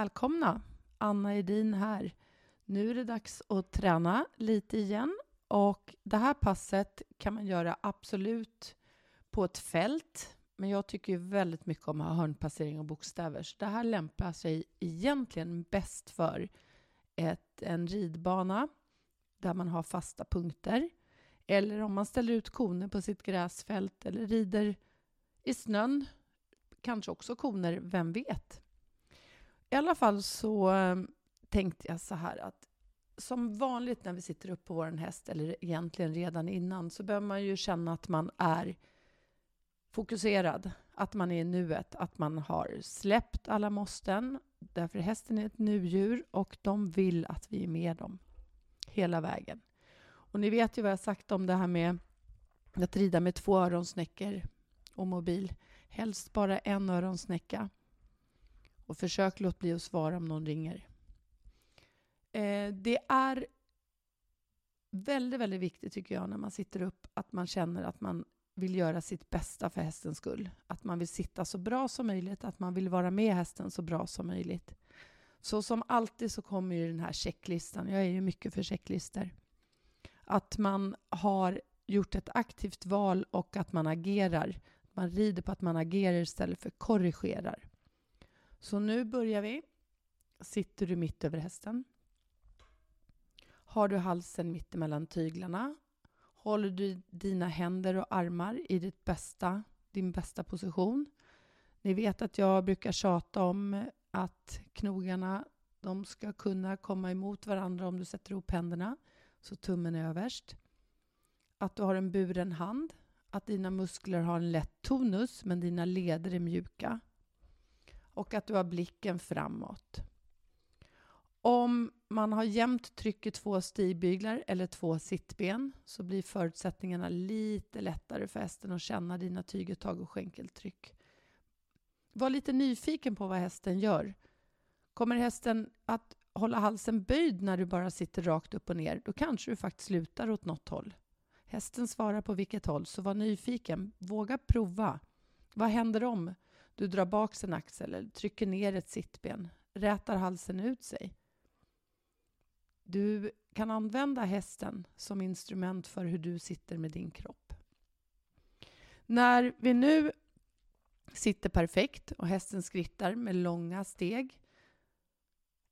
Välkomna! Anna Edin här. Nu är det dags att träna lite igen och det här passet kan man göra absolut på ett fält men jag tycker väldigt mycket om att ha hörnpassering och bokstäver så det här lämpar sig egentligen bäst för ett, en ridbana där man har fasta punkter eller om man ställer ut koner på sitt gräsfält eller rider i snön kanske också koner, vem vet? I alla fall så ehm, tänkte jag så här att som vanligt när vi sitter upp på vår häst, eller egentligen redan innan, så behöver man ju känna att man är fokuserad, att man är i nuet, att man har släppt alla måsten. Därför hästen är ett nudjur och de vill att vi är med dem hela vägen. Och ni vet ju vad jag sagt om det här med att rida med två öronsnäckor och mobil. Helst bara en öronsnäcka. Och försök låt bli att svara om någon ringer. Eh, det är väldigt, väldigt viktigt tycker jag när man sitter upp att man känner att man vill göra sitt bästa för hästens skull. Att man vill sitta så bra som möjligt, att man vill vara med hästen så bra som möjligt. Så som alltid så kommer ju den här checklistan. Jag är ju mycket för checklistor. Att man har gjort ett aktivt val och att man agerar. Man rider på att man agerar istället för korrigerar. Så nu börjar vi. Sitter du mitt över hästen? Har du halsen mitt emellan tyglarna? Håller du dina händer och armar i ditt bästa, din bästa position? Ni vet att jag brukar tjata om att knogarna de ska kunna komma emot varandra om du sätter ihop händerna, så tummen är överst. Att du har en buren hand, att dina muskler har en lätt tonus men dina leder är mjuka och att du har blicken framåt. Om man har jämnt tryck i två stigbyglar eller två sittben så blir förutsättningarna lite lättare för hästen att känna dina tyguttag och skänkeltryck. Var lite nyfiken på vad hästen gör. Kommer hästen att hålla halsen böjd när du bara sitter rakt upp och ner, då kanske du faktiskt lutar åt något håll. Hästen svarar på vilket håll, så var nyfiken. Våga prova. Vad händer om du drar bak en axel eller trycker ner ett sittben? Rätar halsen ut sig? Du kan använda hästen som instrument för hur du sitter med din kropp. När vi nu sitter perfekt och hästen skrittar med långa steg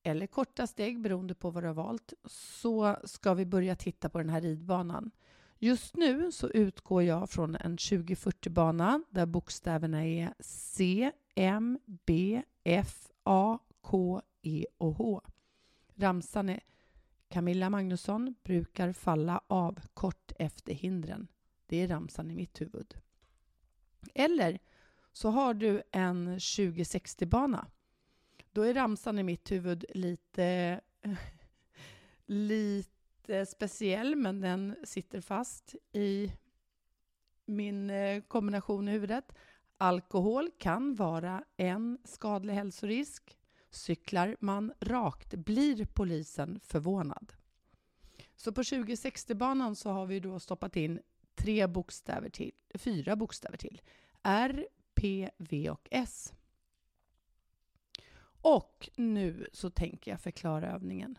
eller korta steg beroende på vad du har valt så ska vi börja titta på den här ridbanan. Just nu så utgår jag från en 2040-bana där bokstäverna är C, M, B, F, A, K, E och H. Ramsan är Camilla Magnusson brukar falla av kort efter hindren. Det är ramsan i mitt huvud. Eller så har du en 2060-bana. Då är ramsan i mitt huvud lite, lite Eh, speciell, men den sitter fast i min eh, kombination i huvudet. Alkohol kan vara en skadlig hälsorisk. Cyklar man rakt blir polisen förvånad. Så på 2060-banan så har vi då stoppat in tre bokstäver till, fyra bokstäver till. R, P, V och S. Och nu så tänker jag förklara övningen.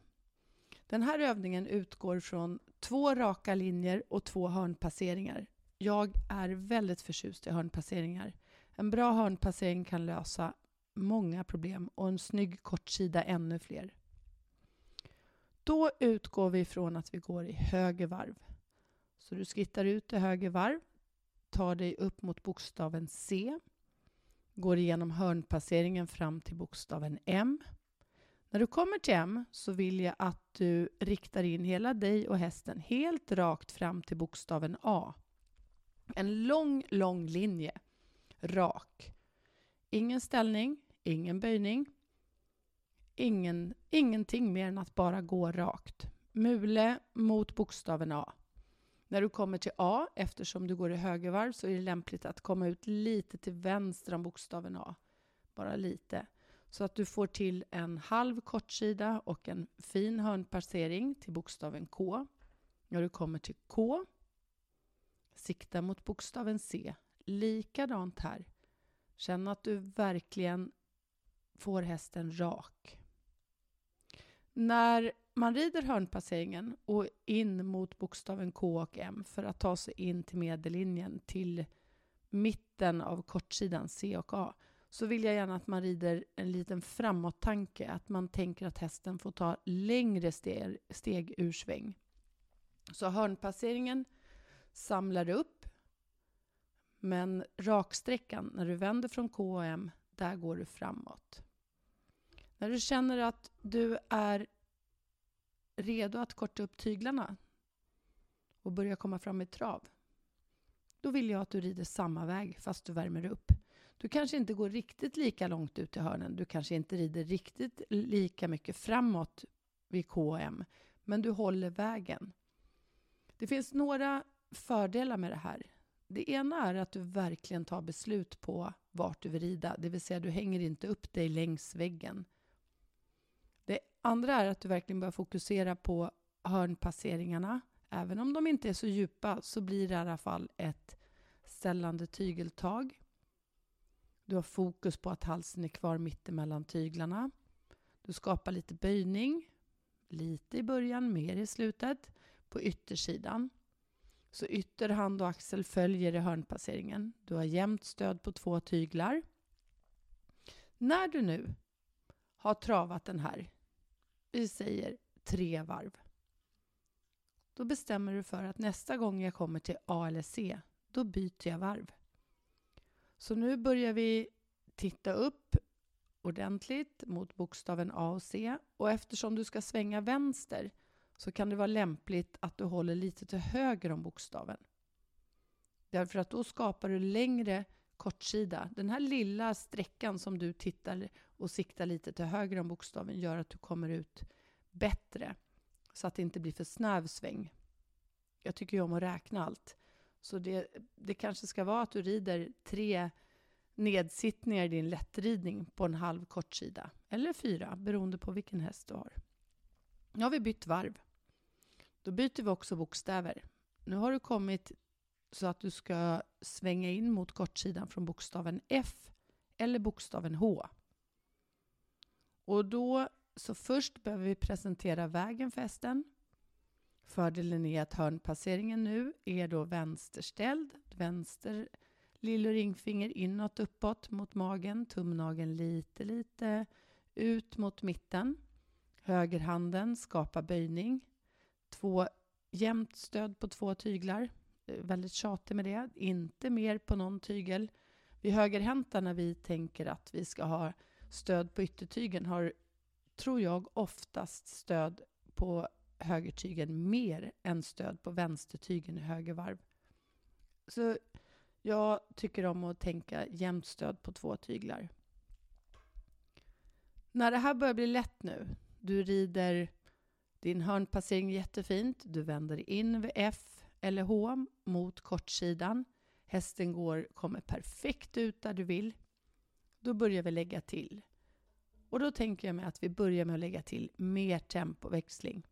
Den här övningen utgår från två raka linjer och två hörnpasseringar. Jag är väldigt förtjust i hörnpasseringar. En bra hörnpassering kan lösa många problem och en snygg kortsida ännu fler. Då utgår vi från att vi går i höger varv. Så du skrittar ut i höger varv, tar dig upp mot bokstaven C, går igenom hörnpasseringen fram till bokstaven M. När du kommer till M så vill jag att du riktar in hela dig och hästen helt rakt fram till bokstaven A. En lång, lång linje. Rak. Ingen ställning, ingen böjning. Ingen, ingenting mer än att bara gå rakt. Mule mot bokstaven A. När du kommer till A, eftersom du går i högervarv, så är det lämpligt att komma ut lite till vänster om bokstaven A. Bara lite. Så att du får till en halv kortsida och en fin hörnpassering till bokstaven K. När du kommer till K, sikta mot bokstaven C. Likadant här. Känn att du verkligen får hästen rak. När man rider hörnpasseringen och in mot bokstaven K och M för att ta sig in till medellinjen till mitten av kortsidan C och A så vill jag gärna att man rider en liten framåttanke. Att man tänker att hästen får ta längre steg, steg ur sväng. Så hörnpasseringen samlar upp men raksträckan, när du vänder från K och M, där går du framåt. När du känner att du är redo att korta upp tyglarna och börja komma fram i trav, då vill jag att du rider samma väg fast du värmer upp. Du kanske inte går riktigt lika långt ut i hörnen. Du kanske inte rider riktigt lika mycket framåt vid KM, men du håller vägen. Det finns några fördelar med det här. Det ena är att du verkligen tar beslut på vart du vill rida, det vill säga du hänger inte upp dig längs väggen. Det andra är att du verkligen börjar fokusera på hörnpasseringarna. Även om de inte är så djupa så blir det i alla fall ett ställande tygeltag. Du har fokus på att halsen är kvar mittemellan tyglarna. Du skapar lite böjning, lite i början, mer i slutet, på yttersidan. Så ytterhand och axel följer i hörnpasseringen. Du har jämnt stöd på två tyglar. När du nu har travat den här, vi säger tre varv, då bestämmer du för att nästa gång jag kommer till A eller C, då byter jag varv. Så nu börjar vi titta upp ordentligt mot bokstaven A och C och eftersom du ska svänga vänster så kan det vara lämpligt att du håller lite till höger om bokstaven. Därför att då skapar du längre kortsida. Den här lilla sträckan som du tittar och siktar lite till höger om bokstaven gör att du kommer ut bättre så att det inte blir för snäv sväng. Jag tycker ju om att räkna allt. Så det, det kanske ska vara att du rider tre nedsittningar i din lättridning på en halv kortsida. Eller fyra, beroende på vilken häst du har. Nu har vi bytt varv. Då byter vi också bokstäver. Nu har du kommit så att du ska svänga in mot kortsidan från bokstaven F eller bokstaven H. Och då, så först behöver vi presentera vägen för hästen. Fördelen är att hörnpasseringen nu är då vänsterställd. Vänster lill och ringfinger inåt, uppåt mot magen. Tumnageln lite, lite ut mot mitten. Högerhanden skapar böjning. Två jämnt stöd på två tyglar. Väldigt tjatig med det. Inte mer på någon tygel. Vi högerhänta när vi tänker att vi ska ha stöd på yttertygen har, tror jag, oftast stöd på högertygen mer än stöd på vänstertygen i höger varv. Så jag tycker om att tänka jämnt stöd på två tyglar. När det här börjar bli lätt nu, du rider din hörnpassering jättefint, du vänder in vid F eller H mot kortsidan. Hästen går, kommer perfekt ut där du vill. Då börjar vi lägga till. Och då tänker jag mig att vi börjar med att lägga till mer tempoväxling.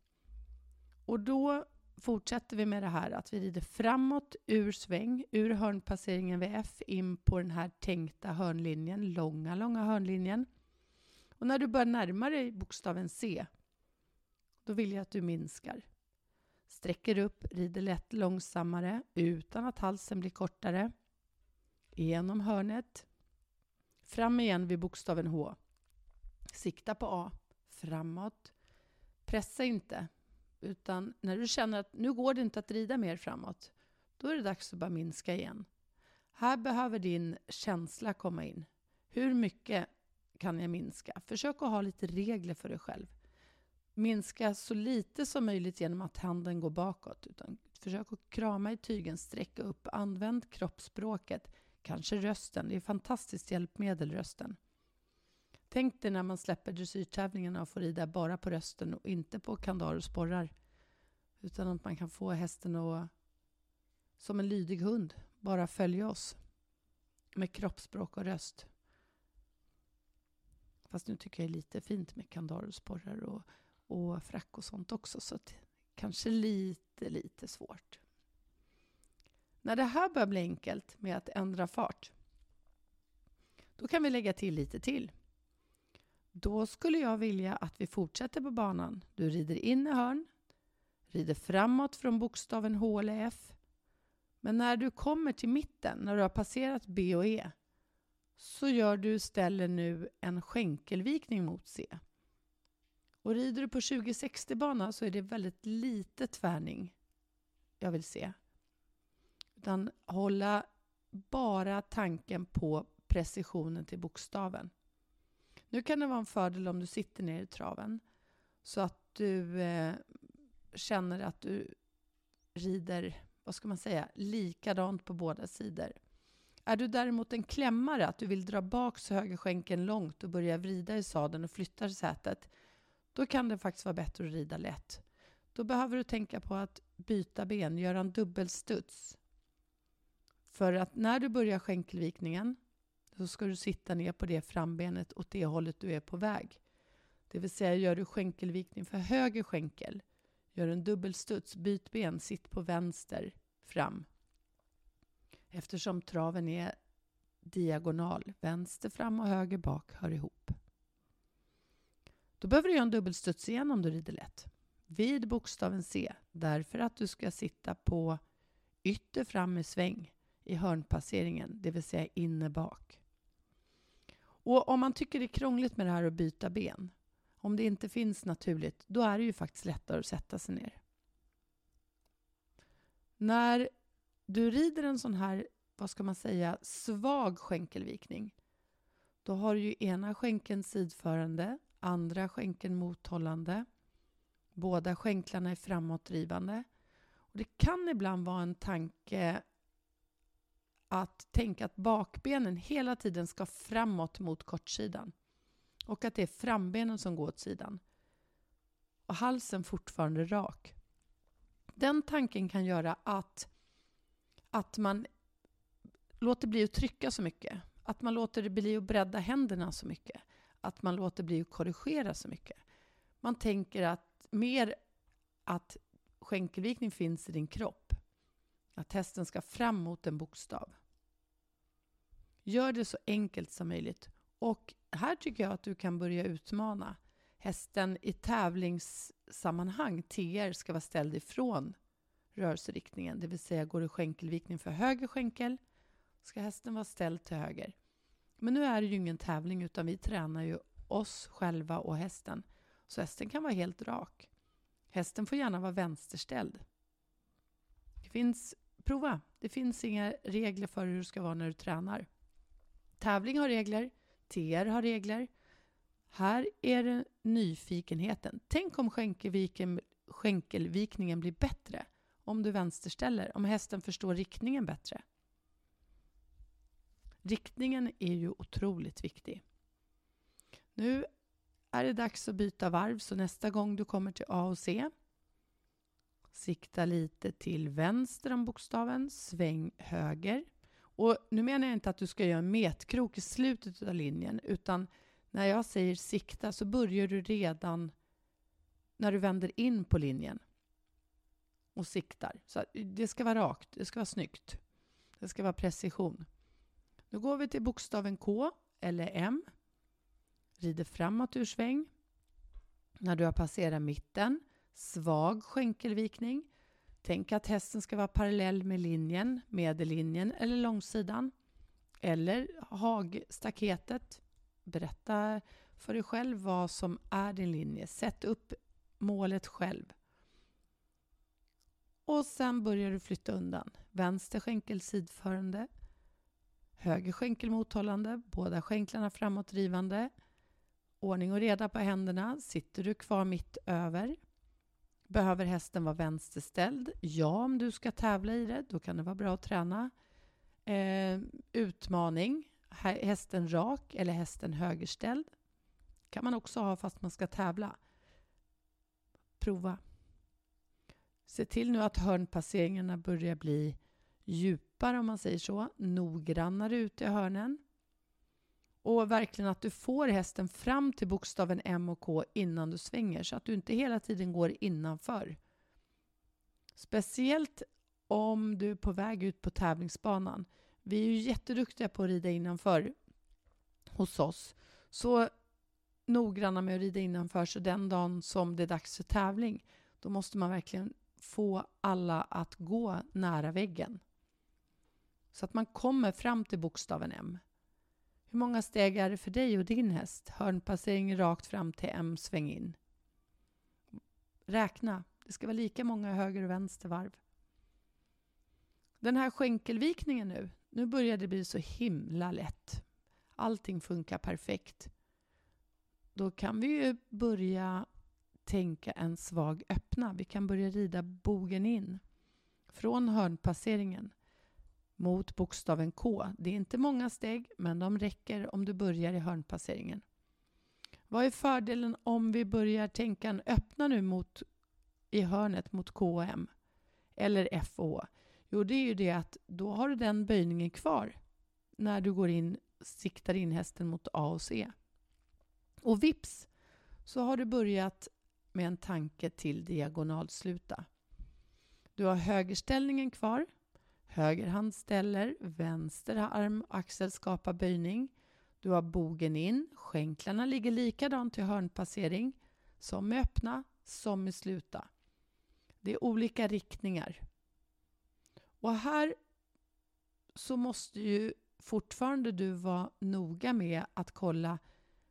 Och då fortsätter vi med det här att vi rider framåt ur sväng, ur hörnpasseringen vid F in på den här tänkta hörnlinjen, långa, långa hörnlinjen. Och när du börjar närma dig bokstaven C, då vill jag att du minskar. Sträcker upp, rider lätt långsammare utan att halsen blir kortare. Genom hörnet. Fram igen vid bokstaven H. Sikta på A. Framåt. Pressa inte. Utan när du känner att nu går det inte att rida mer framåt, då är det dags att bara minska igen. Här behöver din känsla komma in. Hur mycket kan jag minska? Försök att ha lite regler för dig själv. Minska så lite som möjligt genom att handen går bakåt. Utan försök att krama i tygen, sträcka upp, använd kroppsspråket, kanske rösten. Det är ett fantastiskt hjälpmedel, rösten. Tänk dig när man släpper dressyrtävlingarna och får rida bara på rösten och inte på kandar och sporrar. Utan att man kan få hästen att, som en lydig hund, bara följa oss med kroppsspråk och röst. Fast nu tycker jag det är lite fint med kandar och sporrar och, och frack och sånt också. Så att kanske lite, lite svårt. När det här börjar bli enkelt med att ändra fart, då kan vi lägga till lite till. Då skulle jag vilja att vi fortsätter på banan. Du rider in i hörn, rider framåt från bokstaven H eller F. Men när du kommer till mitten, när du har passerat B och E, så gör du istället nu en skänkelvikning mot C. Och rider du på 2060 bana så är det väldigt lite tvärning jag vill se. Utan hålla bara tanken på precisionen till bokstaven. Nu kan det vara en fördel om du sitter ner i traven så att du eh, känner att du rider, vad ska man säga, likadant på båda sidor. Är du däremot en klämmare, att du vill dra bak högerskänken långt och börja vrida i sadeln och flytta sätet, då kan det faktiskt vara bättre att rida lätt. Då behöver du tänka på att byta ben, göra en dubbelstuds. För att när du börjar skänkelvikningen så ska du sitta ner på det frambenet åt det hållet du är på väg. Det vill säga, gör du skänkelvikning för höger skänkel, gör en dubbelstuds, byt ben, sitt på vänster fram. Eftersom traven är diagonal, vänster fram och höger bak hör ihop. Då behöver du göra en dubbelstuds igen om du rider lätt. Vid bokstaven C, därför att du ska sitta på ytter fram i sväng i hörnpasseringen, det vill säga inne bak. Och om man tycker det är krångligt med det här att byta ben, om det inte finns naturligt, då är det ju faktiskt lättare att sätta sig ner. När du rider en sån här, vad ska man säga, svag skänkelvikning, då har du ju ena skänkeln sidförande, andra skänkeln mothållande. Båda skänklarna är framåtdrivande. Och det kan ibland vara en tanke att tänka att bakbenen hela tiden ska framåt mot kortsidan och att det är frambenen som går åt sidan och halsen fortfarande rak. Den tanken kan göra att, att man låter bli att trycka så mycket, att man låter bli att bredda händerna så mycket, att man låter bli att korrigera så mycket. Man tänker att mer att skänkelvikning finns i din kropp att hästen ska fram mot en bokstav. Gör det så enkelt som möjligt. Och här tycker jag att du kan börja utmana. Hästen i tävlingssammanhang, TR, ska vara ställd ifrån rörelseriktningen. Det vill säga går du skänkelvikning för höger skänkel ska hästen vara ställd till höger. Men nu är det ju ingen tävling utan vi tränar ju oss själva och hästen. Så hästen kan vara helt rak. Hästen får gärna vara vänsterställd. Det finns prova. Det finns inga regler för hur det ska vara när du tränar. Tävling har regler, TR har regler. Här är det nyfikenheten. Tänk om skänkelvikningen blir bättre om du vänsterställer, om hästen förstår riktningen bättre. Riktningen är ju otroligt viktig. Nu är det dags att byta varv, så nästa gång du kommer till A och C Sikta lite till vänster om bokstaven, sväng höger. Och nu menar jag inte att du ska göra en metkrok i slutet av linjen, utan när jag säger sikta så börjar du redan när du vänder in på linjen och siktar. Så det ska vara rakt, det ska vara snyggt. Det ska vara precision. Nu går vi till bokstaven K eller M. Rider framåt ur sväng. När du har passerat mitten svag skänkelvikning. Tänk att hästen ska vara parallell med linjen, medellinjen eller långsidan. Eller hagstaketet. Berätta för dig själv vad som är din linje. Sätt upp målet själv. Och sen börjar du flytta undan. Vänster skänkel sidförande. Höger skänkel mothållande. Båda skänklarna framåtdrivande. Ordning och reda på händerna. Sitter du kvar mitt över. Behöver hästen vara vänsterställd? Ja, om du ska tävla i det. Då kan det vara bra att träna. Eh, utmaning. Hästen rak eller hästen högerställd. kan man också ha fast man ska tävla. Prova. Se till nu att hörnpasseringarna börjar bli djupare om man säger så. Noggrannare ute i hörnen. Och verkligen att du får hästen fram till bokstaven M och K innan du svänger så att du inte hela tiden går innanför. Speciellt om du är på väg ut på tävlingsbanan. Vi är ju jätteduktiga på att rida innanför hos oss. Så noggranna med att rida innanför så den dagen som det är dags för tävling då måste man verkligen få alla att gå nära väggen. Så att man kommer fram till bokstaven M. Hur många steg är det för dig och din häst? Hörnpassering rakt fram till M, sväng in. Räkna. Det ska vara lika många höger och vänster varv. Den här skänkelvikningen nu, nu börjar det bli så himla lätt. Allting funkar perfekt. Då kan vi ju börja tänka en svag öppna. Vi kan börja rida bogen in från hörnpasseringen mot bokstaven K. Det är inte många steg, men de räcker om du börjar i hörnpasseringen. Vad är fördelen om vi börjar tänka öppna nu mot, i hörnet mot K och M? Eller F och H? Jo, det är ju det att då har du den böjningen kvar när du går in, siktar in hästen mot A och C. Och vips så har du börjat med en tanke till diagonalsluta. Du har högerställningen kvar. Höger hand ställer, vänster arm och axel skapar böjning. Du har bogen in, skänklarna ligger likadant i hörnpassering som med öppna, som med sluta. Det är olika riktningar. Och här så måste ju fortfarande du vara noga med att kolla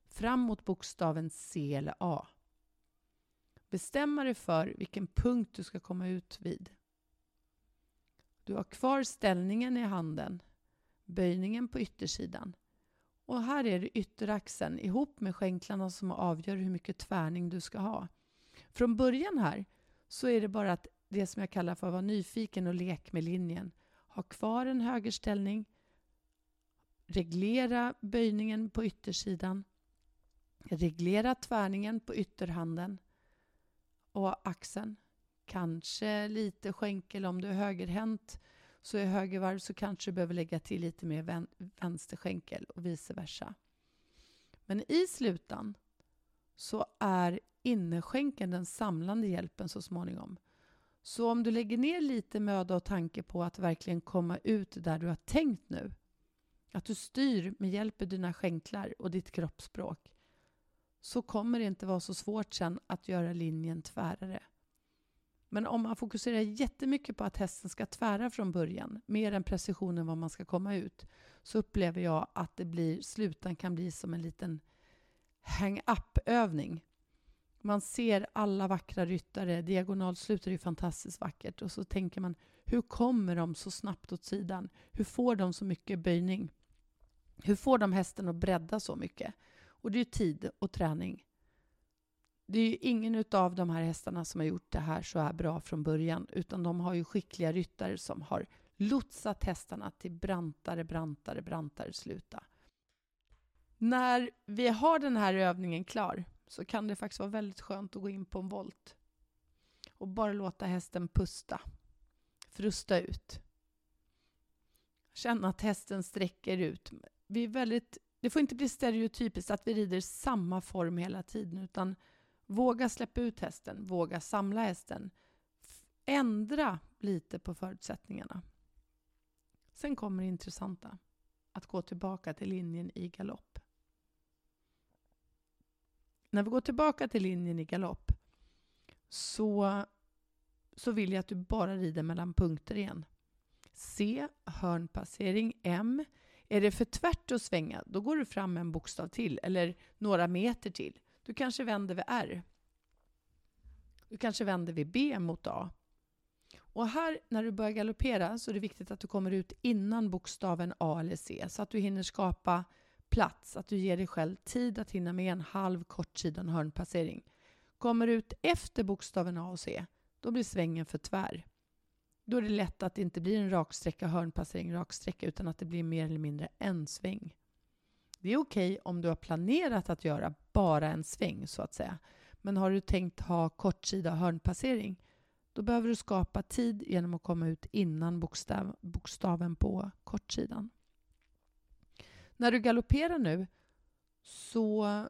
fram mot bokstaven C eller A. Bestämma dig för vilken punkt du ska komma ut vid. Du har kvar ställningen i handen, böjningen på yttersidan. Och här är det ytteraxeln ihop med skänklarna som avgör hur mycket tvärning du ska ha. Från början här så är det bara att det som jag kallar för att vara nyfiken och lek med linjen. Ha kvar en högerställning, reglera böjningen på yttersidan, reglera tvärningen på ytterhanden och axeln. Kanske lite skänkel om du är högerhänt så är högervarv så kanske du behöver lägga till lite mer vän vänsterskänkel och vice versa. Men i slutan så är innerskänkeln den samlande hjälpen så småningom. Så om du lägger ner lite möda och tanke på att verkligen komma ut där du har tänkt nu, att du styr med hjälp av dina skänklar och ditt kroppsspråk, så kommer det inte vara så svårt sen att göra linjen tvärare. Men om man fokuserar jättemycket på att hästen ska tvära från början, mer än precisionen var man ska komma ut, så upplever jag att det blir, slutan kan bli som en liten hang-up-övning. Man ser alla vackra ryttare, diagonalslutet är fantastiskt vackert och så tänker man, hur kommer de så snabbt åt sidan? Hur får de så mycket böjning? Hur får de hästen att bredda så mycket? Och det är ju tid och träning. Det är ju ingen av de här hästarna som har gjort det här så här bra från början, utan de har ju skickliga ryttare som har lotsat hästarna till brantare, brantare, brantare sluta. När vi har den här övningen klar så kan det faktiskt vara väldigt skönt att gå in på en volt och bara låta hästen pusta, frusta ut. Känna att hästen sträcker ut. Vi är väldigt det får inte bli stereotypiskt att vi rider samma form hela tiden utan våga släppa ut hästen, våga samla hästen. Ändra lite på förutsättningarna. Sen kommer det intressanta, att gå tillbaka till linjen i galopp. När vi går tillbaka till linjen i galopp så, så vill jag att du bara rider mellan punkter igen. C, hörnpassering, M, är det för tvärt att svänga, då går du fram en bokstav till eller några meter till. Du kanske vänder vid R. Du kanske vänder vid B mot A. Och här, när du börjar galoppera, så är det viktigt att du kommer ut innan bokstaven A eller C, så att du hinner skapa plats, att du ger dig själv tid att hinna med en halv kortsida och hörnpassering. Kommer du ut efter bokstaven A och C, då blir svängen för tvär. Då är det lätt att det inte blir en raksträcka, hörnpassering, raksträcka utan att det blir mer eller mindre en sväng. Det är okej okay om du har planerat att göra bara en sväng så att säga. Men har du tänkt ha kortsida hörnpassering då behöver du skapa tid genom att komma ut innan bokstav, bokstaven på kortsidan. När du galopperar nu så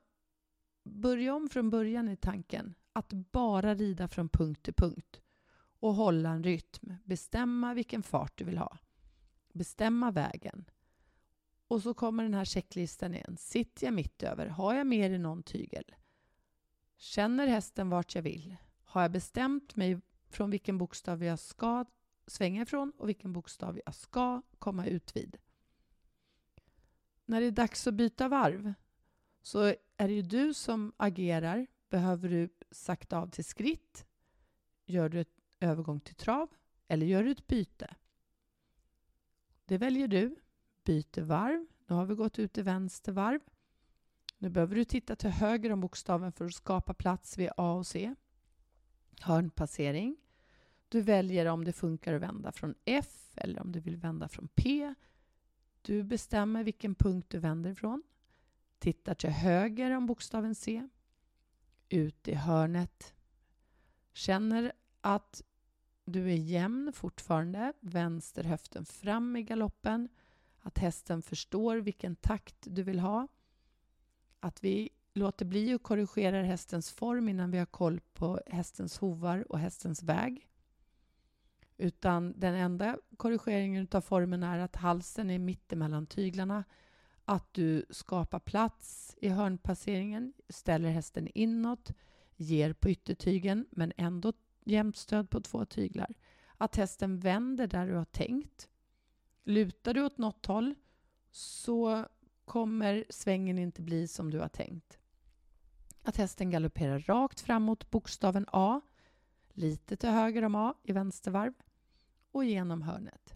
börja om från början i tanken att bara rida från punkt till punkt och hålla en rytm. Bestämma vilken fart du vill ha. Bestämma vägen. Och så kommer den här checklistan igen. Sitter jag mitt över? Har jag mer i någon tygel? Känner hästen vart jag vill? Har jag bestämt mig från vilken bokstav jag ska svänga ifrån och vilken bokstav jag ska komma ut vid? När det är dags att byta varv så är det ju du som agerar. Behöver du sakta av till skritt? Gör du ett övergång till trav? Eller gör du ett byte? Det väljer du. Byter varv. Nu har vi gått ut i vänster varv. Nu behöver du titta till höger om bokstaven för att skapa plats vid A och C. Hörnpassering. Du väljer om det funkar att vända från F eller om du vill vända från P. Du bestämmer vilken punkt du vänder ifrån. Tittar till höger om bokstaven C. Ut i hörnet. Känner att du är jämn fortfarande. Vänster höften fram i galoppen. Att hästen förstår vilken takt du vill ha. Att vi låter bli att korrigera hästens form innan vi har koll på hästens hovar och hästens väg. Utan den enda korrigeringen av formen är att halsen är mittemellan tyglarna. Att du skapar plats i hörnpasseringen, ställer hästen inåt, ger på yttertygen men ändå jämnt stöd på två tyglar. Att hästen vänder där du har tänkt. Lutar du åt något håll så kommer svängen inte bli som du har tänkt. Att hästen galopperar rakt fram mot bokstaven A, lite till höger om A i vänstervarv och genom hörnet.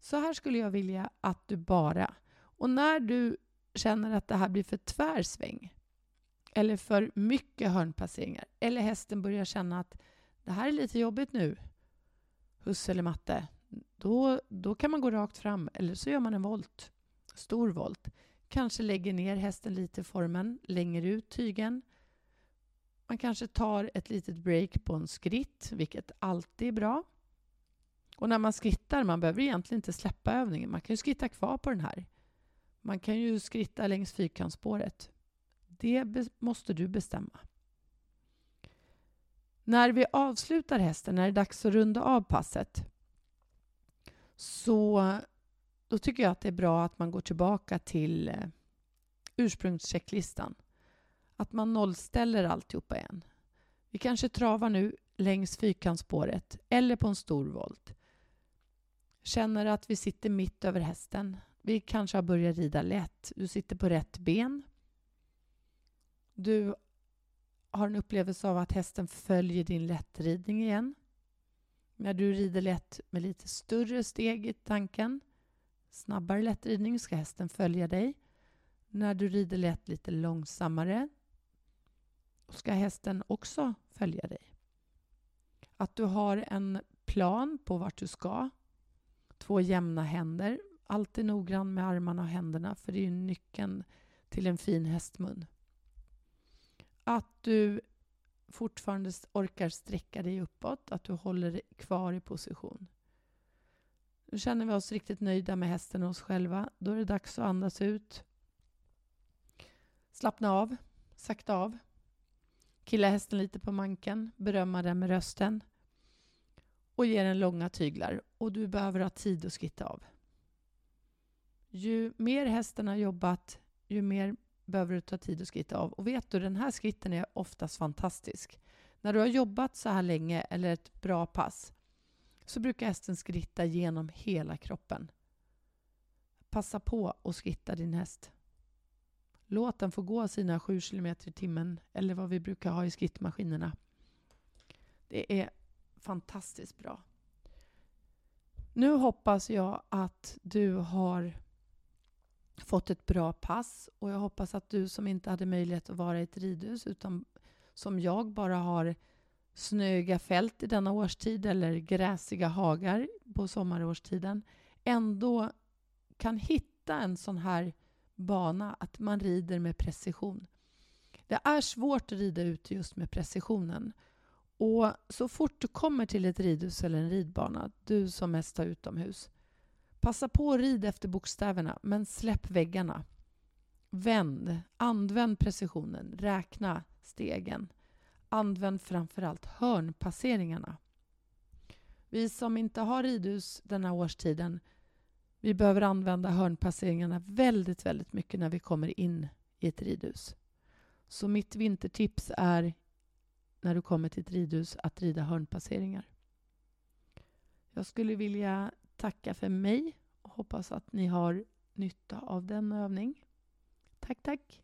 Så här skulle jag vilja att du bara... Och när du känner att det här blir för tvärsväng eller för mycket hörnpasseringar eller hästen börjar känna att det här är lite jobbigt nu, husse eller matte, då, då kan man gå rakt fram eller så gör man en volt, stor volt. Kanske lägger ner hästen lite i formen, länger ut tygen. Man kanske tar ett litet break på en skritt, vilket alltid är bra. Och när man skrittar, man behöver egentligen inte släppa övningen. Man kan ju skritta kvar på den här. Man kan ju skritta längs fyrkantsspåret. Det måste du bestämma. När vi avslutar hästen, när det är dags att runda av passet, så då tycker jag att det är bra att man går tillbaka till eh, ursprungschecklistan. Att man nollställer alltihopa igen. Vi kanske travar nu längs fyrkantsspåret eller på en stor volt. Känner att vi sitter mitt över hästen. Vi kanske har börjat rida lätt. Du sitter på rätt ben. Du har en upplevelse av att hästen följer din lättridning igen. När du rider lätt med lite större steg i tanken, snabbare lättridning, ska hästen följa dig. När du rider lätt lite långsammare ska hästen också följa dig. Att du har en plan på vart du ska. Två jämna händer. Alltid noggrann med armarna och händerna för det är ju nyckeln till en fin hästmun. Att du fortfarande orkar sträcka dig uppåt, att du håller dig kvar i position. Nu känner vi oss riktigt nöjda med hästen och oss själva. Då är det dags att andas ut. Slappna av, sakta av. Killa hästen lite på manken, berömma den med rösten och ge den långa tyglar. Och du behöver ha tid att skritta av. Ju mer hästen har jobbat, ju mer behöver du ta tid att skritta av. Och vet du, den här skritten är oftast fantastisk. När du har jobbat så här länge, eller ett bra pass, så brukar hästen skritta genom hela kroppen. Passa på att skritta din häst. Låt den få gå sina 7 km i timmen, eller vad vi brukar ha i skrittmaskinerna. Det är fantastiskt bra. Nu hoppas jag att du har fått ett bra pass och jag hoppas att du som inte hade möjlighet att vara i ett ridhus utan som jag bara har snöiga fält i denna årstid eller gräsiga hagar på sommarårstiden ändå kan hitta en sån här bana att man rider med precision. Det är svårt att rida ut just med precisionen. Och så fort du kommer till ett ridhus eller en ridbana, du som mest är utomhus, Passa på att rida efter bokstäverna, men släpp väggarna. Vänd, använd precisionen, räkna stegen. Använd framförallt hörnpasseringarna. Vi som inte har ridhus denna årstiden, vi behöver använda hörnpasseringarna väldigt, väldigt mycket när vi kommer in i ett ridhus. Så mitt vintertips är när du kommer till ett ridhus att rida hörnpasseringar. Jag skulle vilja tacka för mig och hoppas att ni har nytta av den övning. Tack, tack!